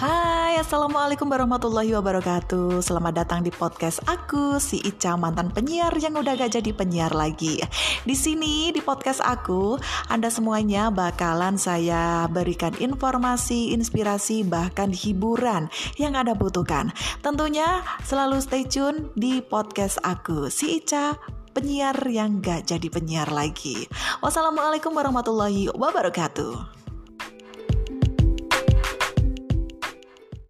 Hai, Assalamualaikum warahmatullahi wabarakatuh. Selamat datang di podcast aku, si Ica, mantan penyiar yang udah gak jadi penyiar lagi. Di sini, di podcast aku, Anda semuanya bakalan saya berikan informasi, inspirasi, bahkan hiburan yang Anda butuhkan. Tentunya selalu stay tune di podcast aku, si Ica, penyiar yang gak jadi penyiar lagi. Wassalamualaikum warahmatullahi wabarakatuh.